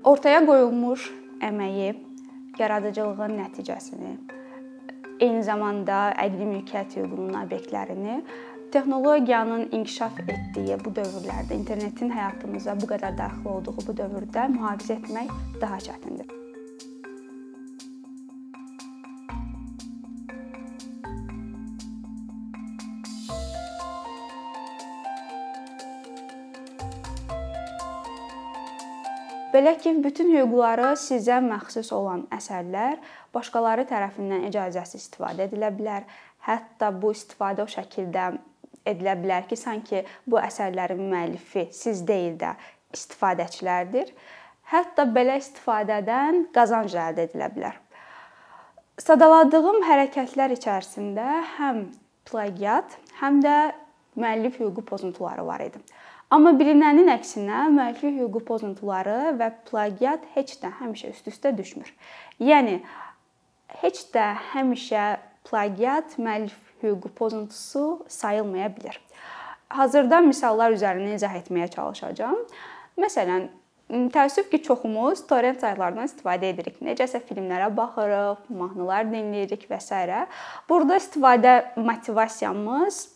Ortaya qoyulmuş əməyi, yaradıcılığın nəticəsini, eyni zamanda əqli mülkiyyət hüququnun obyektlərini texnologiyanın inkişaf etdiyi bu dövrlərdə, internetin həyatımıza bu qədər daxil olduğu bu dövrdə mühafizə etmək daha çətindir. Belə ki, bütün hüquqları sizə məxsus olan əsərlər başqaları tərəfindən icazəsiz istifadə edilə bilər. Hətta bu istifadə o şəkildə edilə bilər ki, sanki bu əsərlərin müəllifi siz deyil də istifadəçilərdir. Hətta belə istifadədən qazanc əldə edilə bilər. Sadaladığım hərəkətlər içərisində həm plagiat, həm də müəllif hüququ pozuntuları var idi. Amma bilinənin əksinə müəlliflik hüququ pozuntuları və plagiat heç də həmişə üst-üstə düşmür. Yəni heç də həmişə plagiat müəllif hüququ pozuntusu sayılmaya bilər. Hazırda misallar üzərindən izah etməyə çalışacağam. Məsələn, təəssüf ki, çoxumuz torrent saytlarından istifadə edirik. Necəsə filmlərə baxırıq, mahnılar dinləyirik və s. Burada istifadə motivasiyamız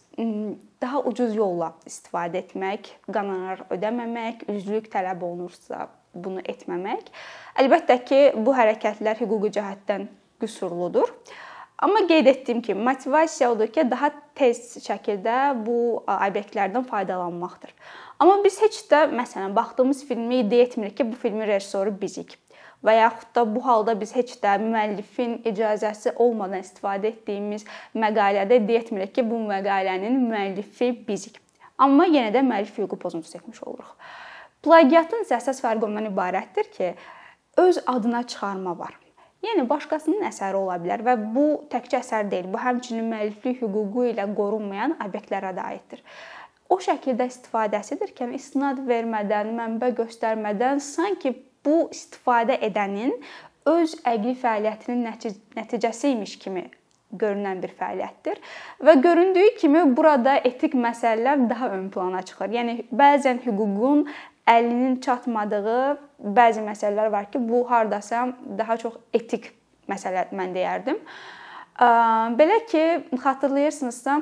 daha ucuz yolla istifadə etmək, qonorar ödəməmək, üzvlük tələb olunursa bunu etməmək. Əlbəttə ki, bu hərəkətlər hüquqi cəhətdən qüsurludur. Amma qeyd etdiyim kimi, motivasiya odur ki, daha tez şəkildə bu obyektlərdən faydalanmaqdır. Amma biz heç də məsələn baxdığımız filmi iddia etmirik ki, bu filmin rejissoru bizik və yaxud da bu halda biz heç də müəllifin icazəsi olmadan istifadə etdiyimiz məqalədə iddia etmirik ki, bu məqalənin müəllifi bizik. Amma yenə də müəllif hüququ pozuntusu etmiş oluruq. Plagiatın isə əsas fərqi ondan ibarətdir ki, öz adına çıxarma var. Yəni başqasının əsəri ola bilər və bu təkcə əsər deyil, bu həmçinin müəlliflik hüququ ilə qorunmayan obyektlərə də aiddir. O şəkildə istifadəsidir ki, istinad vermədən, mənbə göstərmədən sanki bu istifadə edənin öz əqli fəaliyyətinin nəticəsi imiş kimi görünən bir fəaliyyətdir və göründüyü kimi burada etik məsələlər daha ön plana çıxır. Yəni bəzən hüququn əlinin çatmadığı bəzi məsələlər var ki, bu hardasa daha çox etik məsələ mən deyərdim. Belə ki, xatırlayırsınızsa,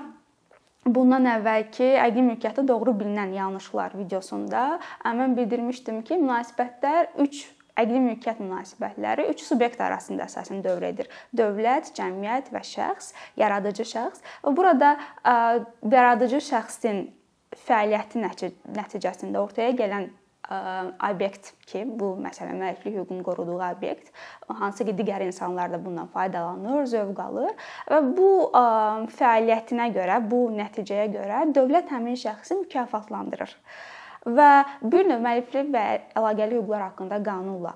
Bundan əvvəlki əqli mülkiyyəti doğru bilinən yanlışlar videosunda mən bildirmişdim ki, münasibətlər 3 əqli mülkiyyət münasibətləri 3 subyekt arasında əsasən dövr edir. Dövlət, cəmiyyət və şəxs, yaradıcı şəxs. Burada yaradıcı şəxsin fəaliyyəti nəticəsində ortaya gələn obyekt ki, bu məsələn müəlliflik hüququnun qoruduğu obyekt, hansı ki, digər insanlar da bundan faydalanır, zövq alır və bu fəaliyyətinə görə, bu nəticəyə görə dövlət həmin şəxsi mükafatlandırır. Və bir növ müəlliflik və əlaqəli hüquqlar haqqında qanunla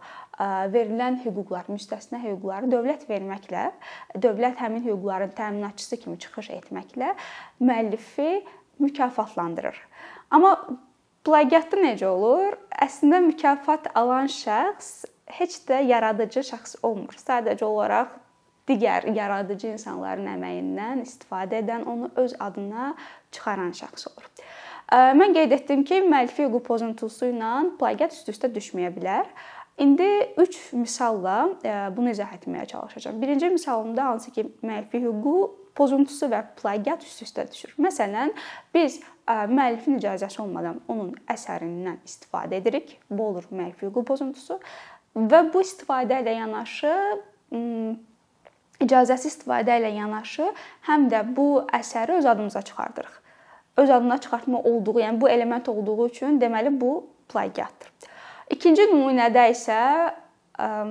verilən hüquqlar, müstəsna hüquqları dövlət verməklə, dövlət həmin hüquqların təminatçısı kimi çıxış etməklə müəllifi mükafatlandırır. Amma Plagiatda necə olur? Əslində mükafat alan şəxs heç də yaradıcı şəxs olmur. Sadəcə olaraq digər yaradıcı insanların əməyindən istifadə edən, onu öz adına çıxaran şəxs olur. Mən qeyd etdim ki, müəllifi hüquq pozuntusu ilə plagiat üst-üstə düşməyə bilər. İndi 3 misalla bunu izah etməyə çalışacağam. Birinci misalımda hansı ki, müəllifi hüququ pozuntusu və plagiat üst-üstə düşür. Məsələn, biz müəllifin icazəsi olmadan onun əsərindən istifadə edirik. Bu olur müəllif hüququ pozuntusu və bu istifadə ilə yanaşı icazəsi istifadə ilə yanaşı həm də bu əsəri öz adımıza çıxardırıq. Öz adına çıxartma olduğu, yəni bu element olduğu üçün deməli bu plagiatdır. İkinci nümunədə isə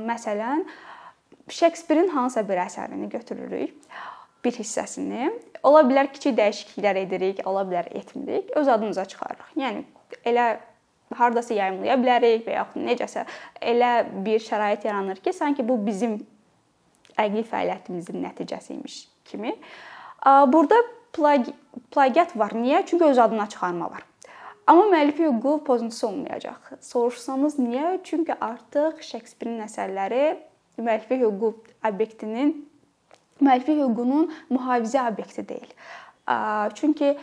məsələn Şekspirin hansısa bir əsərini götürürük bir hissəsini. Ola bilər kiçik dəyişikliklər edirik, ola bilər etmirik, öz adımıza çıxarırıq. Yəni elə hardasa yayımlaya bilərik və yaxud necəsə elə bir şərait yaranır ki, sanki bu bizim əqli fəaliyyətimizin nəticəsi imiş kimi. Burada plagiat var. Niyə? Çünki öz adına çıxarma var. Amma müəllif hüququ pozuntusu olmayacaq. Soruşsanız niyə? Çünki artıq Şekspirin əsərləri müəlliflik hüququ obyektinin müəlliflik hüququnun mühafizə obyekti deyil. Çünki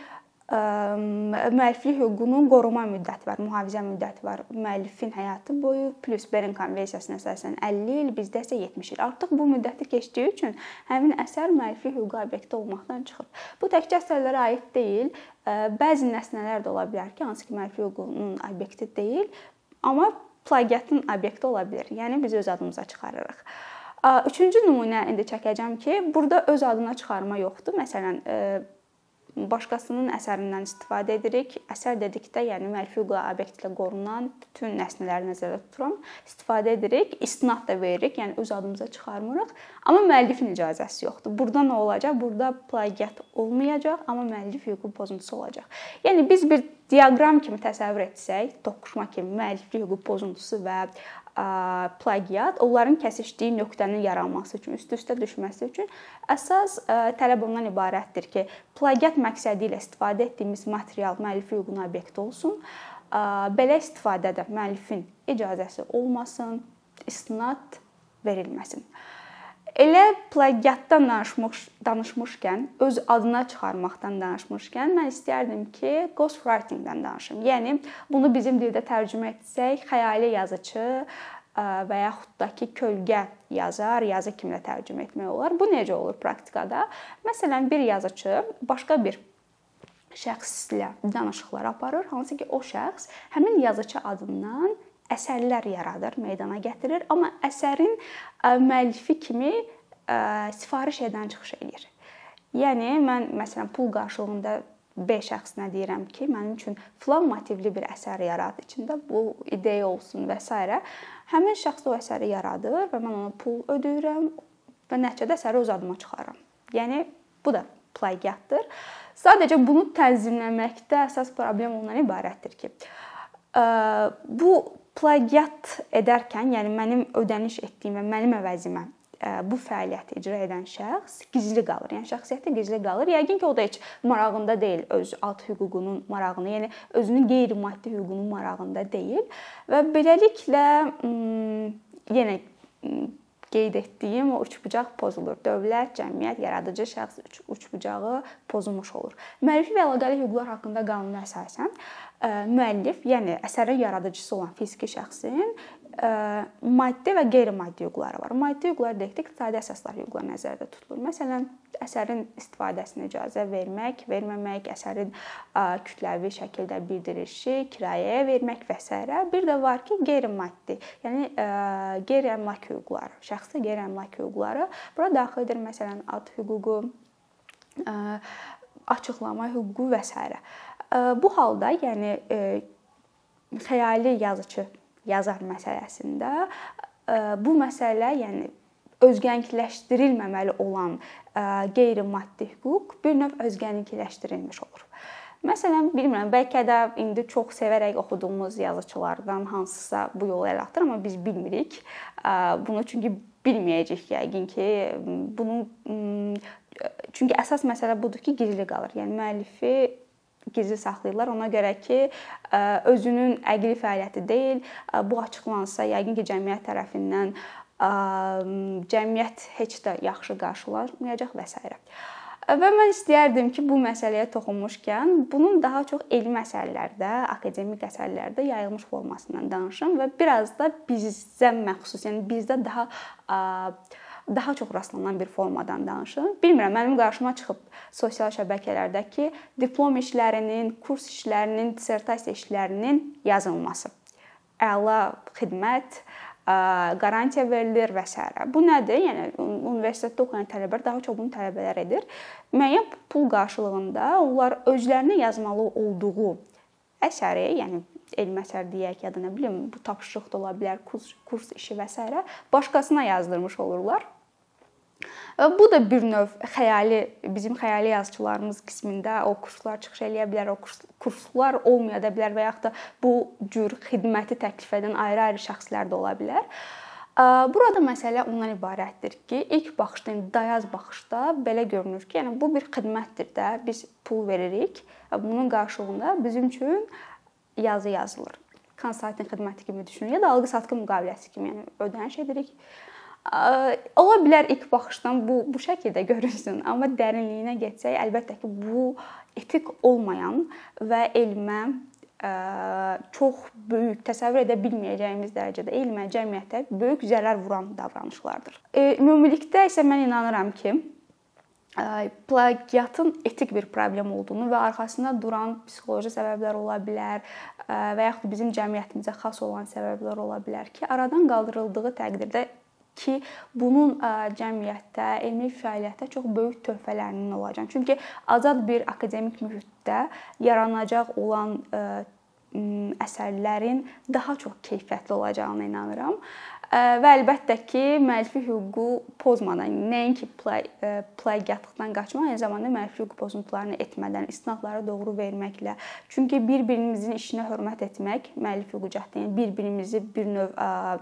müəlliflik hüququnun qoruma müddəti var, mühafizə müddəti var. Müəllifin həyatı boyu plus Bern konvensiyasına əsasən 50 il, bizdə isə 70 il. Artıq bu müddəti keçdiyi üçün həmin əsər müəlliflik hüququ obyekti olmaqdan çıxır. Bu təkcə əsərlərə aid deyil, bəzi nəsnələr də ola bilər ki, hansı ki müəlliflik hüququnun obyekti deyil, amma plagiatın obyekti ola bilər. Yəni biz öz adımıza çıxarırıq. Üçüncü nümunə indi çəkəcəm ki, burada öz adına çıxarma yoxdur. Məsələn, başqasının əsərindən istifadə edirik. Əsər dedikdə, yəni müəllif hüququ obyekti ilə qorunan bütün nəsnələri nəzərdə tuturam. İstifadə edirik, istinad da veririk, yəni öz adımıza çıxarmırıq. Amma müəllifin icazəsi yoxdur. Burada nə olacaq? Burada plagiat olmayacaq, amma müəllif hüququ pozuntusu olacaq. Yəni biz bir diaqram kimi təsəvvür etsək, toqquşma kimi müəlliflik hüququ pozuntusu və plagiat onların kəsişdiyi nöqtənin yaranması üçün, üst-üstə düşməsi üçün əsas tələb ondan ibarətdir ki, plagiat məqsədi ilə istifadə etdiyimiz material müəllif hüququna obyekt olsun. Belə istifadədə müəllifin icazəsi olmasın, istinad verilməsin. Elə plagiatdan danışmış danışmışkən, öz adına çıxarmaqdan danışmışkən, mən istərdim ki, ghostwriting-dən danışım. Yəni bunu bizim dildə tərcümə etsək, xəyali yazıçı və yaxud da ki, kölgə yazar, yazı kimi də tərcümə etmək olar. Bu necə olur praktikada? Məsələn, bir yazıçı başqa bir şəxslə danışıqlar aparır, hansı ki, o şəxs həmin yazıçı adından əsərlər yaradır, meydana gətirir, amma əsərin müəllifi kimi sifariş edən çıxış eləyir. Yəni mən məsələn pul qarşılığında B şəxsinə deyirəm ki, mənim üçün filan motivli bir əsər yarat, içində bu ideya olsun və s. Həmin şəxs o əsəri yaradır və mən ona pul ödəyirəm və nəticədə əsəri öz adıma çıxarıram. Yəni bu da plagiatdır. Sadəcə bunu tənzimləməkdə əsas problem ondan ibarətdir ki, bu plagiat edərkən, yəni mənim ödəniş etdiyim və mənim əvəzimə bu fəaliyyəti icra edən şəxs gizli qalır. Yəni şəxsiyyəti gizli qalır. Yəqin ki, o da heç marağında deyil öz ad hüququnun marağını, yəni özünün qeyri-maddi hüququnun marağında deyil və beləliklə yenə qeyd etdiyim o üçbucaq pozulur. Dövlət, cəmiyyət, yaradıcı şəxs üçbucağı pozulmuş olur. Müəllif və əlaqəli hüquqlar haqqında qanuna əsasən müəllif, yəni əsərin yaradıcısı olan fiziki şəxsin maddi və qeyri-maddi hüquqları var. Maddi hüquqlar dedikdə iqtisadi əsaslar hüquqları nəzərdə tutulur. Məsələn, əsərin istifadəsinə icazə vermək, verməmək, əsərin kütləvi şəkildə bildirişi, kirayəyə vermək və s. Bir də var ki, qeyri-maddi, yəni qeyri-əmlak hüquqları, şəxsi qeyri-əmlak hüquqları bura daxildir. Məsələn, ad hüququ, açıqlama hüququ və s. Bu halda, yəni xəyali yazıçı yazar məsələsində bu məsələ, yəni özgənlikləşdirilməməli olan qeyri-maddi hüquq bir növ özgənlikləşdirilmiş olur. Məsələn, bilmirəm, bəlkə də indi çox sevərək oxuduğumuz yazıçılardan hansısa bu yolu əl atır, amma biz bilmirik. Bunu çünki bilməyəcəyik yəqin ki, bunu çünki əsas məsələ budur ki, gizli qalır. Yəni müəllifi gizli saxlayırlar. Ona görə ki, özünün əqli fəaliyyəti deyil. Bu açıqlansa, yəqin ki, cəmiyyət tərəfindən cəmiyyət heç də yaxşı qarşılanmayacaq və s. Və mən istəyərdim ki, bu məsələyə toxunmuşkən, bunun daha çox elmi əsərlərdə, akademik əsərlərdə yayılmış formasından danışım və biraz da bizə məxsus, yəni bizdə daha daha çox rastlanan bir formadan danışım. Bilmirəm, mənim qarşıma çıxıb sosial şəbəkələrdəki diplom işlərinin, kurs işlərinin, dissertasiya işlərinin yazılması. Əla xidmət, qarantiya verilir və s. Bu nədir? Yəni universitetdə oxuyan tələbələr daha çox bunu tələbələr edir. Müəyyən pul qarşılığında onlar özlərinə yazmalı olduğu əsəri, yəni elmi əsər deyək ya da nə bilim bu tapşırıq da ola bilər, kurs, kurs işi və s. başqasına yazdırmış olurlar. Bu da bir növ xəyali, bizim xəyali yazıçılarımız qismində o kurslar çıxış eləyə bilər, o kurs, kurslar olmaya da bilər və yaxud da bu cür xidməti təklif edən ayrı-ayrı şəxslər də ola bilər. Burada məsələ ondan ibarətdir ki, ilk baxışda, dayaz baxışda belə görünür ki, yəni bu bir xidmətdir də, biz pul veririk. Bunun qarşılığında bizim üçün yazı yazılır. Konsalting xidməti kimi düşünün ya da alqı-satqı müqaviləsi kimi, yəni ödəniş edirik. Ola bilər ilk baxışdan bu bu şəkildə görünsün, amma dərinliyinə getsək, əlbəttə ki, bu etik olmayan və elmə çox böyük, təsəvvür edə bilməyəcəyimiz dərəcədə elmə, cəmiyyətə böyük zərər vuran davranışlardır. Ümumilikdə isə mən inanıram ki, plagiatın etik bir problem olduğunu və arxasında duran psixoloji səbəblər ola bilər və yaxud bizim cəmiyyətimizə xas olan səbəblər ola bilər ki, aradan qaldırıldığı təqdirdə ki, bunun cəmiyyətdə, elmi fəaliyyətdə çox böyük töhfələrinin olacaq. Çünki azad bir akademik mühitdə yaranacaq olan əsərlərin daha çox keyfiyyətli olacağına inanıram. Və əlbəttə ki, müəllifi hüququ pozmadan, nəinki plagiatlıqdan qaçmaq, eyni zamanda müəllifi hüquq pozuntularını etmədən, istinadları doğru verməklə. Çünki bir-birimizin işinə hörmət etmək, müəllif hüququ cəhdində bir-birimizi bir növ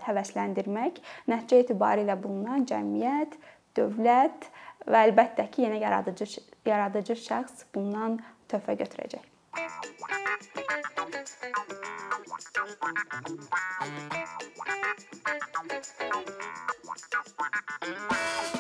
həvəsləndirmək nəticə etibarilə bundan cəmiyyət, dövlət və əlbəttə ki, yenə yaradıcı yaradıcı şəxs bundan töhfə götürəcək. Thank you. What the fuck?